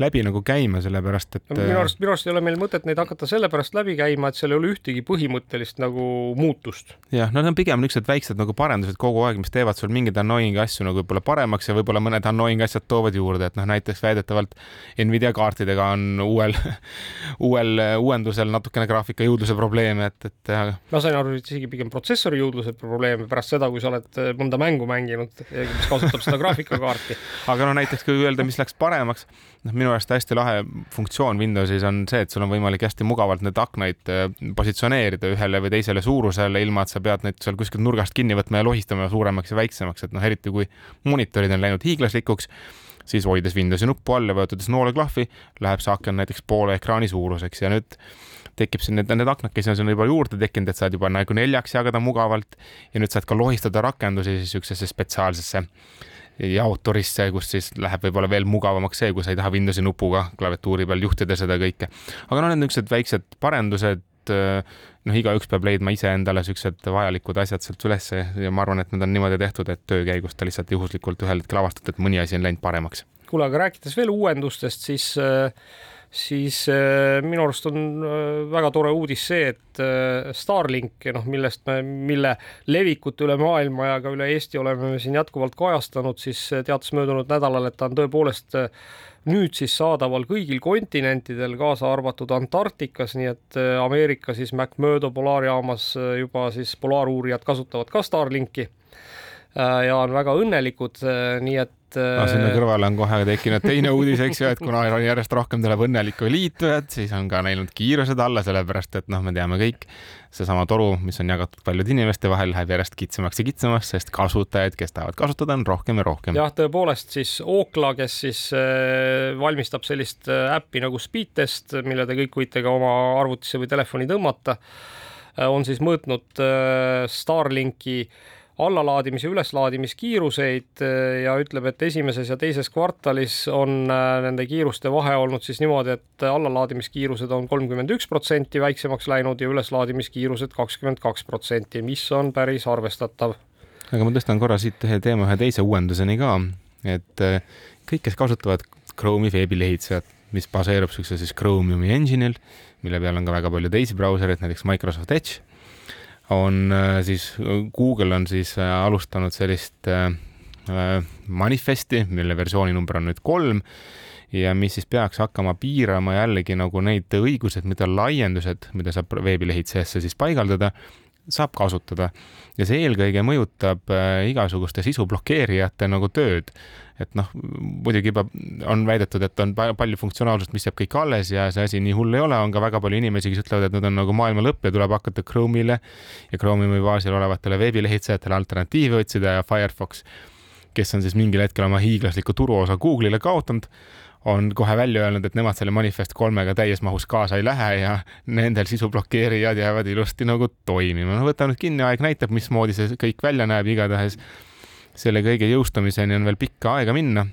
läbi nagu käima, sellepärast et minu arust, minu arust ei ole meil mõtet neid hakata sellepärast läbi käima, et seal ei ole ühtegi põhimõttelist nagu muutust. jah, no need on pigem niisugused väiksed nagu parandused kogu aeg, mis teevad sul mingeid annoying asju nagu võib-olla paremaks ja võib-olla mõned annoying asjad toovad juurde, et noh, näiteks väidetavalt Nvidia kaartidega on uuel uuel uuendusel natukene graafika jõudluse probleeme, et, et. ma sain aru, et isegi pigem protsessori jõudluse probleeme pärast seda, kui sa oled mõnda mängu mänginud, mis kasutab seda graafikakaarti aga no näiteks kui öelda, mis läks paremaks, noh, minu arust hästi lahe funktsioon Windowsis on see, et sul on võimalik hästi mugavalt neid aknaid äh, positsioneerida ühele või teisele suurusele, ilma et sa pead neid seal kuskilt nurgast kinni võtma ja lohistama suuremaks ja väiksemaks, et noh, eriti kui monitorid on läinud hiiglaslikuks, siis hoides Windowsi nuppu all ja vajutades nooleklahvi, läheb see aken näiteks poole ekraani suuruseks ja nüüd tekib siin need, need aknakesi on sinna juba juurde tekkinud, et saad juba nagu neljaks jagada mugavalt ja nüüd saad ka lohistada rakendusi siis niisugusesse spetsiaalsesse jaoturisse, kus siis läheb võib-olla veel mugavamaks see, kui sa ei taha Windowsi nupuga klaviatuuri peal juhtida seda kõike. aga noh, need niisugused väiksed parendused, noh, igaüks peab leidma iseendale siuksed vajalikud asjad sealt ülesse ja ma arvan, et need on niimoodi tehtud, et töö käigus ta lihtsalt juhuslikult ühel hetkel avastad, et mõni asi on läinud paremaks. kuule, aga rääkides veel uuendustest, siis äh siis äh, minu arust on äh, väga tore uudis see, et äh, Starlink, noh, millest me, mille levikut üle maailma ja ka üle Eesti oleme me siin jätkuvalt kajastanud, siis teatas möödunud nädalal, et ta on tõepoolest nüüd siis saadaval kõigil kontinentidel, kaasa arvatud Antarktikas, nii et Ameerika siis McMurdo polaarjaamas juba siis polaaruurijad kasutavad ka Starlinki ja on väga õnnelikud, nii et no sinna kõrvale on kohe tekkinud teine uudis, eks ju, et kuna järjest rohkem tuleb õnnelikku liitujat, siis on ka läinud kiirused alla, sellepärast et noh, me teame kõik, seesama toru, mis on jagatud paljude inimeste vahel, läheb järjest kitsamaks ja kitsamaks, sest kasutajaid, kes tahavad kasutada, on rohkem ja rohkem. jah, tõepoolest siis Ookla, kes siis äh, valmistab sellist äh, äppi nagu Speedtest, mille te kõik võite ka oma arvutisse või telefoni tõmmata, äh, on siis mõõtnud Starlinki allalaadimis- ja üleslaadimiskiiruseid äh, ja ütleb, et esimeses ja teises kvartalis on äh, nende kiiruste vahe olnud siis niimoodi, et allalaadimiskiirused on kolmkümmend üks protsenti väiksemaks läinud ja üleslaadimiskiirused kakskümmend kaks protsenti, mis on päris arvestatav. aga ma tõstan korra siit ühe teema ühe teise uuenduseni ka, et äh, kõik, kes kasutavad Chrome'i veebilehitsejat, mis baseerub niisugusel siis Chromiumi engine'il, mille peal on ka väga palju teisi brausereid, näiteks Microsoft Edge on äh, siis, Google on siis äh, alustanud sellist äh, manifesti, mille versiooni number on nüüd kolm ja mis siis peaks hakkama piirama jällegi nagu neid õigused, mida laiendused, mida saab veebilehitsejesse siis paigaldada, saab kasutada. Ja see eelkõige mõjutab igasuguste sisu blokeerijate nagu tööd. Et noh, muidugi juba on väidetud, et on palju funktsionaalsust, mis jääb kõik alles ja see asi nii hull ei ole, on ka väga palju inimesi, kes ütlevad, et nüüd on nagu maailma lõpp ja tuleb hakata Chrome'ile ja Chromiumi baasil olevatele veebilehitsejatele alternatiive otsida ja Firefox, kes on siis mingil hetkel oma hiiglasliku turuosa Google'ile kaotanud, on kohe välja öelnud, et nemad selle Manifest kolmega täies mahus kaasa ei lähe ja nendel sisublokeerijad jäävad ilusti nagu toimima. no võta nüüd kinni, aeg näitab, mismoodi see kõik välja näeb, igatahes selle kõige jõustamiseni on veel pikka aega minna.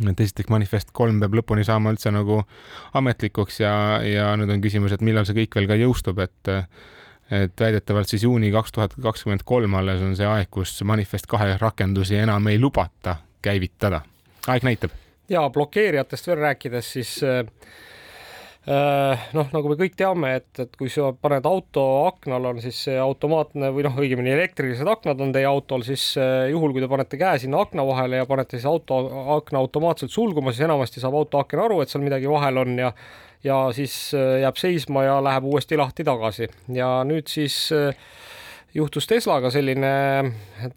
et esiteks manifest kolm peab lõpuni saama üldse nagu ametlikuks ja, ja nüüd on küsimus, et millal see kõik veel ka jõustub, et et väidetavalt siis juuni kaks tuhat kakskümmend kolm alles on see aeg, kus manifest kahe rakendusi enam ei lubata käivitada. aeg näitab. Ja blokeerijatest veel rääkides, siis äh, Äh, noh, nagu me kõik teame, et, et kui sa paned auto aknal, on siis see automaatne või noh, õigemini elektrilised aknad on teie autol, siis äh, juhul, kui te panete käe sinna akna vahele ja panete siis auto akna automaatselt sulguma, siis enamasti saab autoaken aru, et seal midagi vahel on ja ja siis äh, jääb seisma ja läheb uuesti lahti tagasi. Ja nüüd siis juhtus Teslaga selline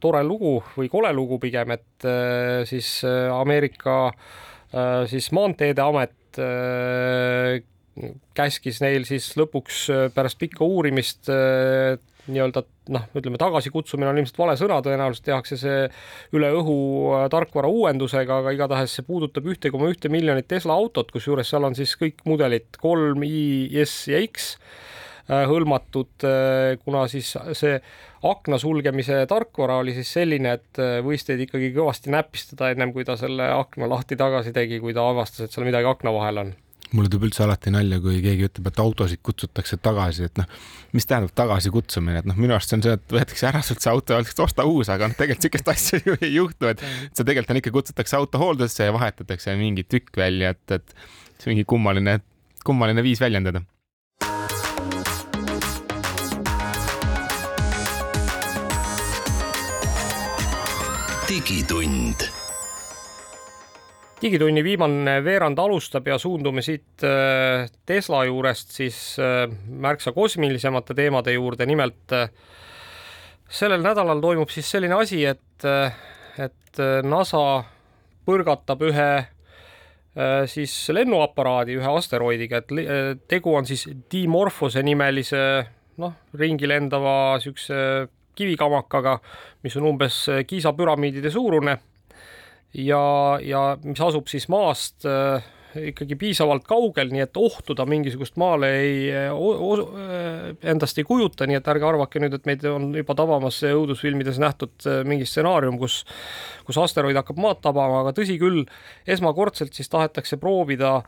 tore lugu või kole lugu pigem, et siis Ameerika siis Maanteede Amet käskis neil siis lõpuks äh, pärast pikka uurimist äh, nii-öelda noh, ütleme tagasikutsumine on ilmselt vale sõna, tõenäoliselt tehakse see üle õhu äh, tarkvara uuendusega, aga igatahes see puudutab ühte koma ühte miljonit Tesla autot, kusjuures seal on siis kõik mudelid kolm, I, S ja X hõlmatud, kuna siis see akna sulgemise tarkvara oli siis selline, et võis teid ikkagi kõvasti näpistada ennem kui ta selle akna lahti tagasi tegi, kui ta avastas, et seal midagi akna vahel on mulle tuleb üldse alati nalja, kui keegi ütleb, et autosid kutsutakse tagasi, et noh, mis tähendab tagasikutsumine, et noh, minu arust see on see, et võetakse ära sult see auto öeldakse, osta uus, aga noh, tegelikult niisugust asja ju ei juhtu, et see tegelikult on ikka, kutsutakse auto hooldusesse ja vahetatakse mingi tükk välja, et, et see mingi kummaline, kummaline viis väljendada. Digitund. Digitunni viimane veerand alustab ja suundume siit äh, Tesla juurest siis äh, märksa kosmilisemate teemade juurde, nimelt äh, sellel nädalal toimub siis selline asi, et, et NASA põrgatab ühe siis lennuaparaadi ühe asteroidiga, et tegu on siis Dimorphose nimelise noh, ringi lendava niisuguse kivikamakaga, mis on umbes Kiisa püramiidide suurune. Ja, ja mis asub siis maast äh, ikkagi piisavalt kaugel, nii et ohtu ta mingisugust maale ei o, äh, endast ei kujuta, nii et ärge arvake nüüd, et meid on juba tabamas õudusfilmides nähtud äh, mingi stsenaarium, kus, kus asteroid hakkab maad tabama, aga tõsi küll, esmakordselt siis tahetakse proovida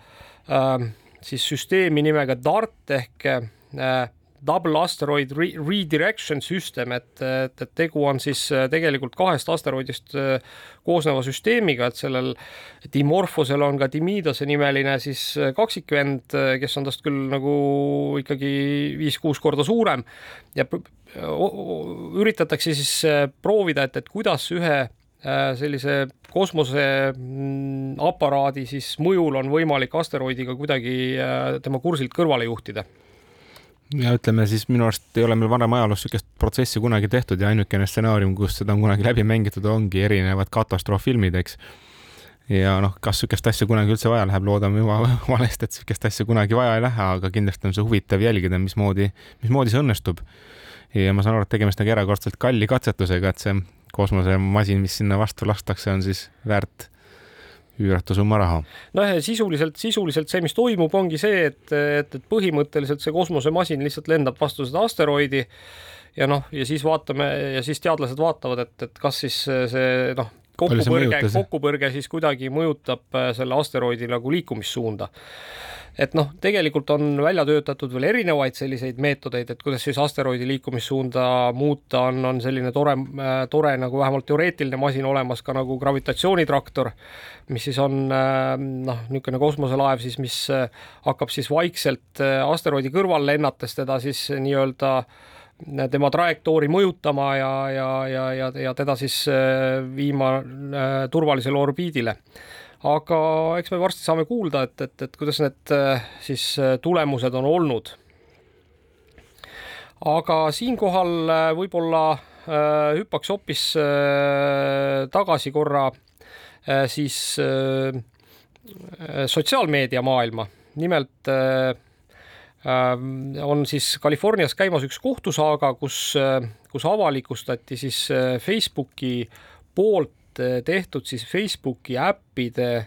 äh, siis süsteemi nimega DART ehk äh, Double Asteroid Re Redirection System, et, et, et tegu on siis äh, tegelikult kahest asteroidist äh, koosneva süsteemiga, et sellel Dimorphosel on ka Dimidase nimeline siis äh, kaksikvend, kes on tast küll nagu ikkagi viis-kuus korda suurem. Ja üritatakse siis proovida, et, et kuidas ühe sellise kosmoseaparaadi siis mõjul on võimalik asteroidiga kuidagi tema kursilt kõrvale juhtida ja ütleme siis minu arust ei ole meil varem ajaloos niisugust protsessi kunagi tehtud ja ainukene stsenaarium, kus seda on kunagi läbi mängitud, ongi erinevad katastroofilmid, eks. ja noh, kas niisugust asja kunagi üldse vaja läheb, loodame juba valesti, et niisugust asja kunagi vaja ei lähe, aga kindlasti on see huvitav jälgida, mismoodi, mismoodi see õnnestub. ja ma saan aru, et tegemist nagu erakordselt kalli katsetusega, et see kosmosemasin, mis sinna vastu lastakse, on siis väärt üüratu summa raha. noh, sisuliselt, sisuliselt see, mis toimub, ongi see, et, et, et põhimõtteliselt see kosmosemasin lihtsalt lendab vastu seda asteroidi ja noh, ja siis vaatame ja siis teadlased vaatavad, et, et kas siis see noh, kokkupõrge, kokkupõrge siis kuidagi mõjutab äh, selle asteroidi nagu liikumissuunda. et noh, tegelikult on välja töötatud veel erinevaid selliseid meetodeid, et kuidas siis asteroidi liikumissuunda muuta, on, on selline tore, äh, tore nagu vähemalt teoreetiline masin olemas ka nagu gravitatsioonitraktor, mis siis on äh, noh, niisugune kosmoselaev siis, mis hakkab siis vaikselt asteroidi kõrval lennates teda siis nii-öelda äh, tema trajektoori mõjutama ja, ja, ja, ja, ja teda siis äh, viima äh, turvalisele orbiidile. aga eks me varsti saame kuulda, et, et, et kuidas need äh, siis tulemused on olnud. aga siinkohal võib-olla hüppaks hoopis tagasi korra siis sotsiaalmeedia maailma. nimelt on siis Californias käimas üks kohtusaaga, kus, äh, kus avalikustati siis äh, Facebooki poolt äh, tehtud siis Facebooki äppide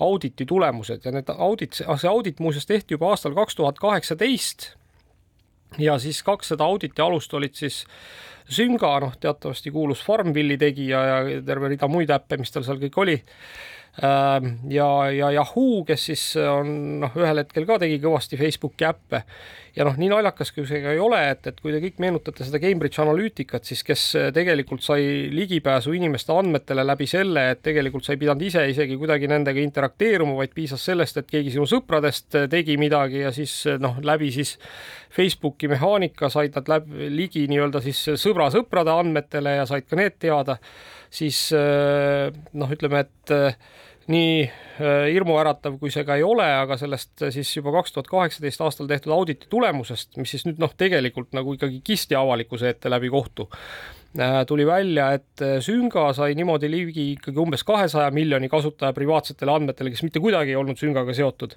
auditi tulemused ja need audit, see audit muuseas tehti juba aastal kaks tuhat kaheksateist. ja siis kaks seda auditi alust olid siis Zynga, noh, teatavasti kuulus Farmville'i tegija ja terve rida muid äppe, mis tal seal kõik oli Ähm, ja, ja Yahoo, kes siis on noh, ühel hetkel ka tegi kõvasti Facebooki äppe. Ja noh, nii naljakas kui see ka ei ole, et, et kui te kõik meenutate seda Cambridge Analyticat, siis kes tegelikult sai ligipääsu inimeste andmetele läbi selle, et tegelikult sa ei pidanud ise isegi kuidagi nendega interakteeruma, vaid piisas sellest, et keegi sinu sõpradest tegi midagi ja siis noh, läbi siis Facebooki mehaanika said nad läbi ligi nii-öelda siis sõbra sõprade andmetele ja said ka need teada siis äh, noh, ütleme, et äh, nii äh, hirmuäratav, kui see ka ei ole, aga sellest siis juba kaks tuhat kaheksateist aastal tehtud auditi tulemusest, mis siis nüüd noh, tegelikult nagu ikkagi kisti avalikkuse ette läbi kohtu Äh, tuli välja, et äh, Sünga sai niimoodi ligi ikkagi umbes kahesaja miljoni kasutaja privaatsetele andmetele, kes mitte kuidagi ei olnud Süngaga seotud.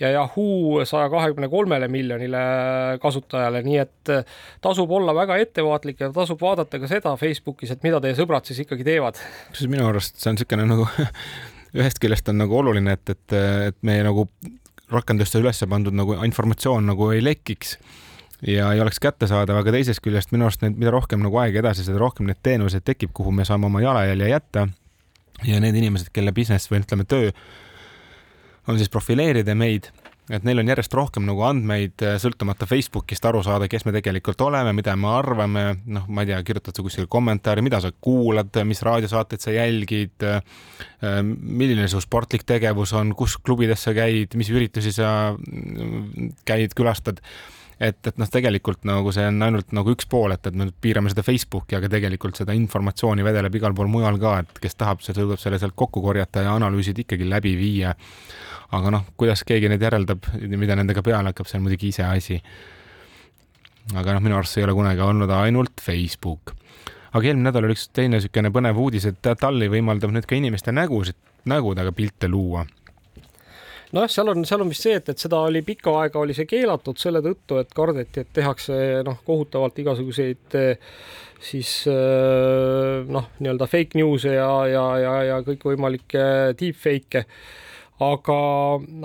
ja Yahoo saja kahekümne kolmele miljonile kasutajale, nii et äh, tasub olla väga ettevaatlik ja tasub vaadata ka seda Facebookis, et mida teie sõbrad siis ikkagi teevad. kusjuures minu arust see on niisugune nagu ühest küljest on nagu oluline, et, et, et meie nagu rakendustele üles pandud nagu informatsioon nagu ei lekiks ja ei oleks kättesaadav, aga teisest küljest minu arust need, mida rohkem nagu aeg edasi, seda rohkem neid teenuseid tekib, kuhu me saame oma jalajälje jätta. ja need inimesed, kelle business või ütleme, töö on siis profileerida meid, et neil on järjest rohkem nagu andmeid sõltumata Facebookist aru saada, kes me tegelikult oleme, mida me arvame, noh, ma ei tea, kirjutad sa kuskile kommentaari, mida sa kuulad, mis raadiosaateid sa jälgid, milline su sportlik tegevus on, kus klubides sa käid, mis üritusi sa käid, külastad et, et noh, tegelikult nagu see on ainult nagu üks pool, et, et me piirame seda Facebooki, aga tegelikult seda informatsiooni vedeleb igal pool mujal ka, et kes tahab, see suudab selle sealt kokku korjata ja analüüsid ikkagi läbi viia. aga noh, kuidas keegi neid järeldab, mida nendega peale hakkab, see on muidugi iseasi. aga noh, minu arust see ei ole kunagi olnud ainult Facebook. aga eelmine nädal oli üks teine niisugune põnev uudis, et Tally võimaldab nüüd ka inimeste nägusid, nägudega pilte luua nojah, seal on, seal on vist see, et, et seda oli pikka aega oli see keelatud selle tõttu, et kardeti, et tehakse noh, kohutavalt igasuguseid siis noh, nii-öelda fake news'e ja, ja, ja, ja kõikvõimalikke deepfake'e. Aga,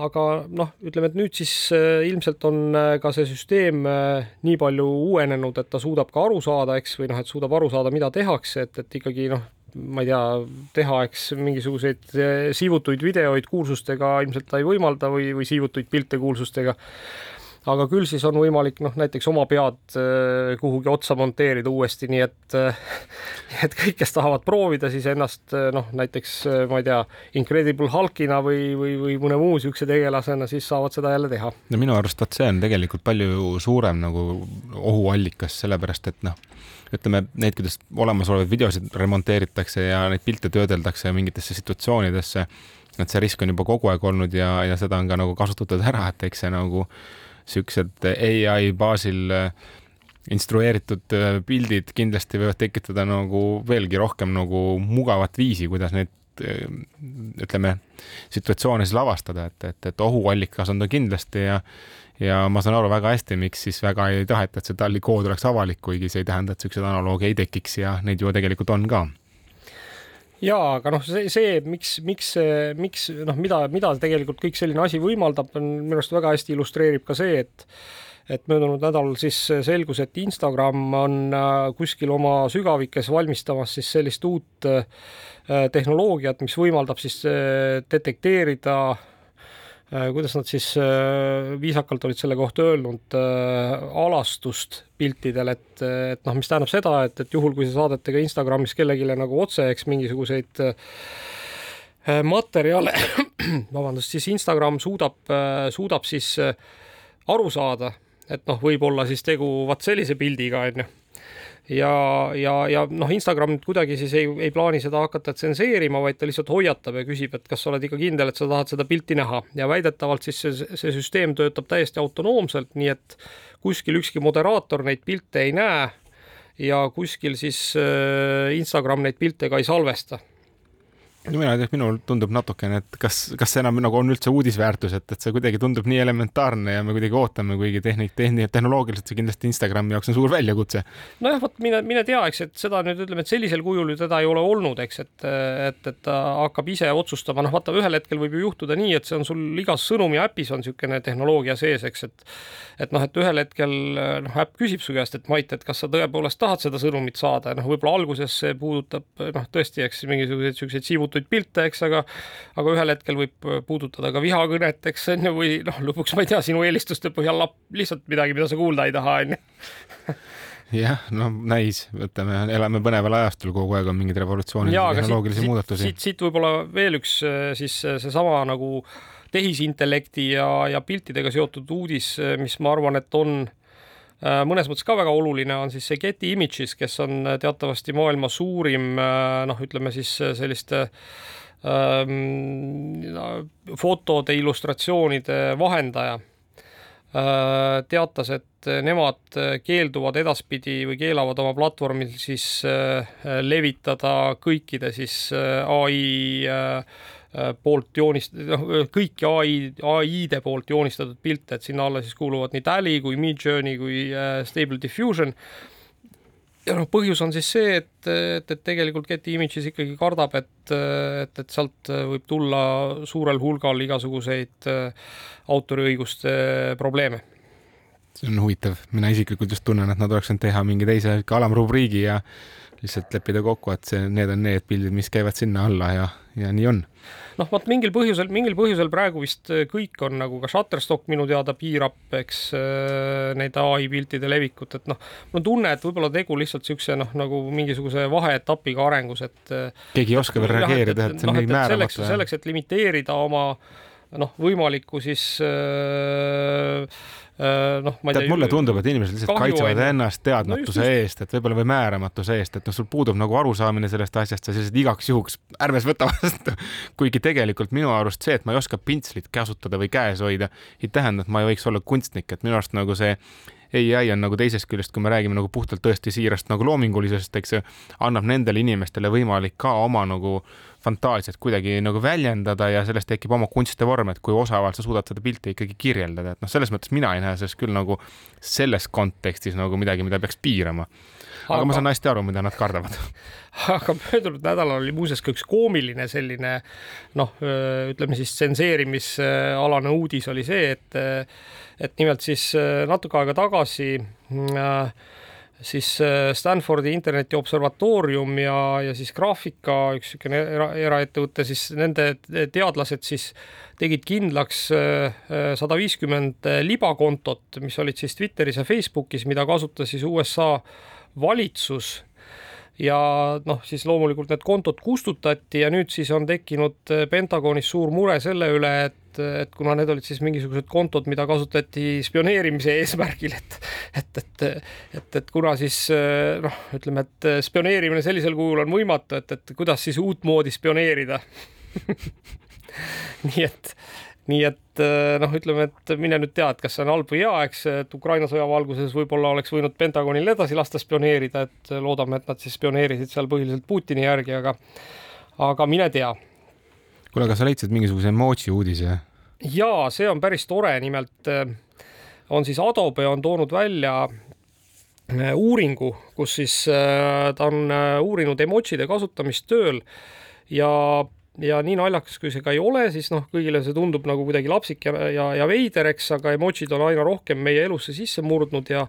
aga noh, ütleme, et nüüd siis ilmselt on ka see süsteem nii palju uuenenud, et ta suudab ka aru saada, eks, või noh, et suudab aru saada, mida tehakse, et, et ikkagi noh, ma ei tea, teha, eks mingisuguseid eh, siivutuid videoid kuulsustega ilmselt ta ei võimalda või, või siivutuid pilte kuulsustega. aga küll siis on võimalik noh, näiteks oma pead eh, kuhugi otsa monteerida uuesti, nii et, eh, et kõik, kes tahavad proovida siis ennast noh, näiteks ma ei tea, Incredible Hulkina või, või, või mõne muu niisuguse tegelasena, siis saavad seda jälle teha. no minu arust vot see on tegelikult palju suurem nagu ohuallikas, sellepärast et noh ütleme, neid, kuidas olemasolevaid videosid remonteeritakse ja neid pilte töödeldakse mingitesse situatsioonidesse, et see risk on juba kogu aeg olnud ja, ja seda on ka nagu kasutatud ära, et eks see nagu siuksed ai baasil äh, instrueeritud äh, pildid kindlasti võivad tekitada nagu veelgi rohkem nagu mugavat viisi, kuidas neid ütleme, situatsioone siis lavastada, et, et, et ohuallikas on ta kindlasti ja ja ma saan aru väga hästi, miks siis väga ei taheta, et see talli kood oleks avalik, kuigi see ei tähenda, et niisuguseid analoogia ei tekiks ja neid ju tegelikult on ka. Ja aga noh, see, see, miks, miks, miks noh, mida, mida tegelikult kõik selline asi võimaldab, on minu arust väga hästi illustreerib ka see, et et möödunud nädalal siis selgus, et Instagram on äh, kuskil oma sügavikes valmistamas siis sellist uut äh, tehnoloogiat, mis võimaldab siis äh, detekteerida kuidas nad siis viisakalt olid selle kohta öelnud, alastust piltidel, et, et noh, mis tähendab seda, et, et juhul, kui te saadate ka Instagramis kellelegi nagu otse, eks mingisuguseid materjale, vabandust, siis Instagram suudab, suudab siis aru saada, et noh, võib-olla siis tegu vaat sellise pildiga onju ja, ja, ja noh, Instagram nüüd kuidagi siis ei, ei plaani seda hakata tsenseerima, vaid ta lihtsalt hoiatab ja küsib, et kas sa oled ikka kindel, et sa tahad seda pilti näha. Ja väidetavalt siis see, see süsteem töötab täiesti autonoomselt, nii et kuskil ükski moderaator neid pilte ei näe ja kuskil siis äh, Instagram neid pilte ka ei salvesta no mina ei tea, minul tundub natukene, et kas, kas see enam nagu on üldse uudisväärtus, et, et see kuidagi tundub nii elementaarne ja me kuidagi ootame, kuigi tehnik, tehni-, tehnoloogiliselt see kindlasti Instagrami jaoks on suur väljakutse. nojah, vot mine, mine tea, eks, et seda nüüd ütleme, et sellisel kujul ju teda ei ole olnud, eks, et, et, et ta hakkab ise otsustama, noh, vaata ühel hetkel võib ju juhtuda nii, et see on sul igas sõnumi äpis on niisugune tehnoloogia sees, eks, et et noh, et ühel hetkel noh, äpp küsib su käest, et Mait, et kas sa tõepoolest tahad seda sõnumit saada, noh, võib-olla alguses see puudutab noh, tõesti, eks mingisuguseid niisuguseid siivutuid kasutatud pilte, eks, aga aga ühel hetkel võib puudutada ka vihakõnet, eks on ju, või noh, lõpuks ma ei tea, sinu eelistuste põhjal lapp lihtsalt midagi, mida sa kuulda ei taha, on ju jah, no näis, ütleme, elame põneval ajastul, kogu aeg on mingeid revolutsioonilisi tehnoloogilisi siit, muudatusi. siit, siit võib-olla veel üks siis seesama nagu tehisintellekti ja, ja piltidega seotud uudis, mis ma arvan, et on äh, mõnes mõttes ka väga oluline, on siis see Getty Images, kes on teatavasti maailma suurim äh, noh, ütleme siis selliste ähm, fotode, illustratsioonide vahendaja Äh, teatas, et nemad keelduvad edaspidi või keelavad oma platvormil siis äh, levitada kõikide siis äh, ai poolt joonist-, noh, kõiki ai, ai-de poolt joonistatud pilte, et sinna alla siis kuuluvad nii Dali kui Midjourney kui Stable Diffusion ja noh, põhjus on siis see, et, et, et tegelikult Getty Images ikkagi kardab, et, et, et sealt võib tulla suurel hulgal igasuguseid autoriõiguste probleeme. See on huvitav, mina isiklikult just tunnen, et nad oleks võinud teha mingi teise alamrubriigi ja lihtsalt leppida kokku, et see, need on need pildid, mis käivad sinna alla ja, ja nii on. noh, vot mingil põhjusel, mingil põhjusel praegu vist kõik on nagu ka Shutterstock minu teada piirab, eks äh, neid ai piltide levikut, et noh, mul on tunne, et võib-olla tegu lihtsalt niisuguse noh, nagu mingisuguse vaheetapiga arengus, et äh, keegi ei oska veel reageerida, et see on nii määramatu. selleks, selleks, et limiteerida oma noh, võimalikku siis äh, Äh, noh, ma ei tea. mulle tundub, et inimesed lihtsalt kaitsevad on... ennast teadmatuse no eest, et võib-olla või määramatuse eest, et noh, sul puudub nagu arusaamine sellest asjast, sa sellised igaks juhuks ärmes võta vastu. kuigi tegelikult minu arust see, et ma ei oska pintslit käsutada või käes hoida, ei tähenda, et ma ei võiks olla kunstnik, et minu arust nagu see ai on nagu teisest küljest, kui me räägime nagu puhtalt tõesti siirast nagu loomingulisest, eks ju, annab nendele inimestele võimalik ka oma nagu fantaasiat kuidagi nagu väljendada ja sellest tekib oma kunstivorm, et kui osavalt sa suudad seda pilti ikkagi kirjeldada, et noh, selles mõttes mina ei näe sellest küll nagu selles kontekstis nagu midagi, mida peaks piirama. aga, aga ma saan hästi aru, mida nad kardavad. aga möödunud nädalal oli muuseas ka üks koomiline selline noh, ütleme siis tsenseerimisalane uudis oli see, et et nimelt siis natuke aega tagasi äh, siis äh, Stanfordi interneti observatoorium ja, ja siis graafika, üks niisugune era, eraettevõte, siis nende teadlased siis tegid kindlaks äh, sada viiskümmend libakontot, mis olid siis Twitteris ja Facebookis, mida kasutas siis USA valitsus ja noh, siis loomulikult need kontod kustutati ja nüüd siis on tekkinud äh, Pentagonis suur mure selle üle, et, et kuna need olid siis mingisugused kontod, mida kasutati spioneerimise eesmärgil, et et, et, et, et kuna siis äh, noh, ütleme, et spioneerimine sellisel kujul on võimatu, et, et kuidas siis uutmoodi spioneerida? Nii et nii et eh, noh, ütleme, et mine nüüd tea, et kas see on halb või hea, eks, et Ukraina sõja valguses võib-olla oleks võinud Pentagonil edasi lasta spioneerida, et loodame, et nad siis spioneerisid seal põhiliselt Putini järgi, aga aga mine tea. kuule, aga sa leidsid mingisuguse emoji uudise? ja see on päris tore, nimelt äh, on siis Adobe on toonud välja äh, uuringu, kus siis ta on uurinud emotsioide kasutamist tööl ja ja nii naljakas, kui see ka ei ole, siis noh, kõigile see tundub nagu kuidagi lapsik ja, ja, ja veider, eks, aga emotsid on aina rohkem meie elusse sisse murdnud ja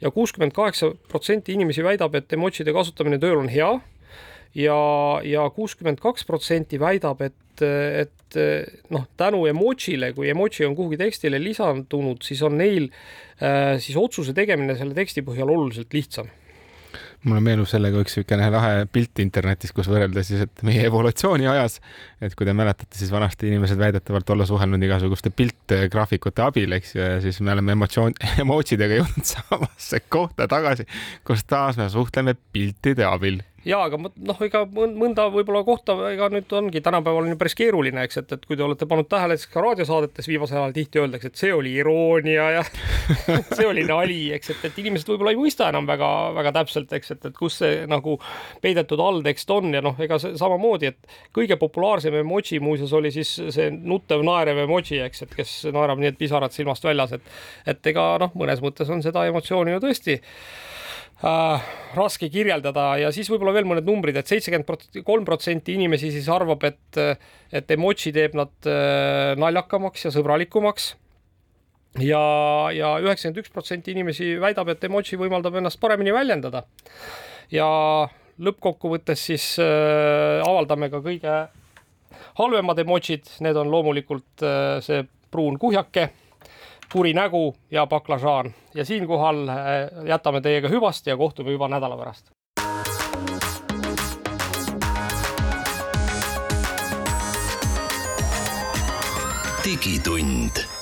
ja kuuskümmend kaheksa protsenti inimesi väidab, et emotside kasutamine tööl on hea ja, ja kuuskümmend kaks protsenti väidab, et, et noh, tänu emotšile, kui emotsi on kuhugi tekstile lisandunud, siis on neil äh, siis otsuse tegemine selle teksti põhjal oluliselt lihtsam mulle meenub sellega üks niisugune lahe pilt internetis, kus võrrelda siis, et meie evolutsiooni ajas, et kui te mäletate, siis vanasti inimesed väidetavalt olla suhelnud igasuguste piltgraafikute abil, eks ju, ja siis me oleme emotsioon, emotsidega jõudnud samasse kohta tagasi, kus taas me suhtleme piltide abil ja aga noh, ega mõnda võib-olla kohta, ega nüüd ongi tänapäeval on ju päris keeruline, eks, et, et kui te olete pannud tähele, siis ka raadiosaadetes viimasel ajal tihti öeldakse, et see oli iroonia ja see oli nali, eks, et, et inimesed võib-olla ei mõista enam väga-väga täpselt, eks, et, et kus see nagu peidetud alltekst on ja noh, ega see samamoodi, et kõige populaarsem emoji muuseas oli siis see nutev naerev emoji, eks, et kes naerab nii, et pisarad silmast väljas, et et ega noh, mõnes mõttes on seda emotsiooni ju tõesti äh, raske kirjeldada ja siis võib-olla veel mõned numbrid et, et seitsekümmend kolm protsenti inimesi siis arvab, et, et emotsi teeb nad äh, naljakamaks ja sõbralikumaks. ja, ja üheksakümmend üks protsenti inimesi väidab, et emotsi võimaldab ennast paremini väljendada. ja lõppkokkuvõttes siis äh, avaldame ka kõige halvemad emotsid, need on loomulikult äh, see pruun kuhjake kuri nägu ja baklažaan ja siinkohal äh, jätame teiega hüvast ja kohtume juba nädala pärast. digitund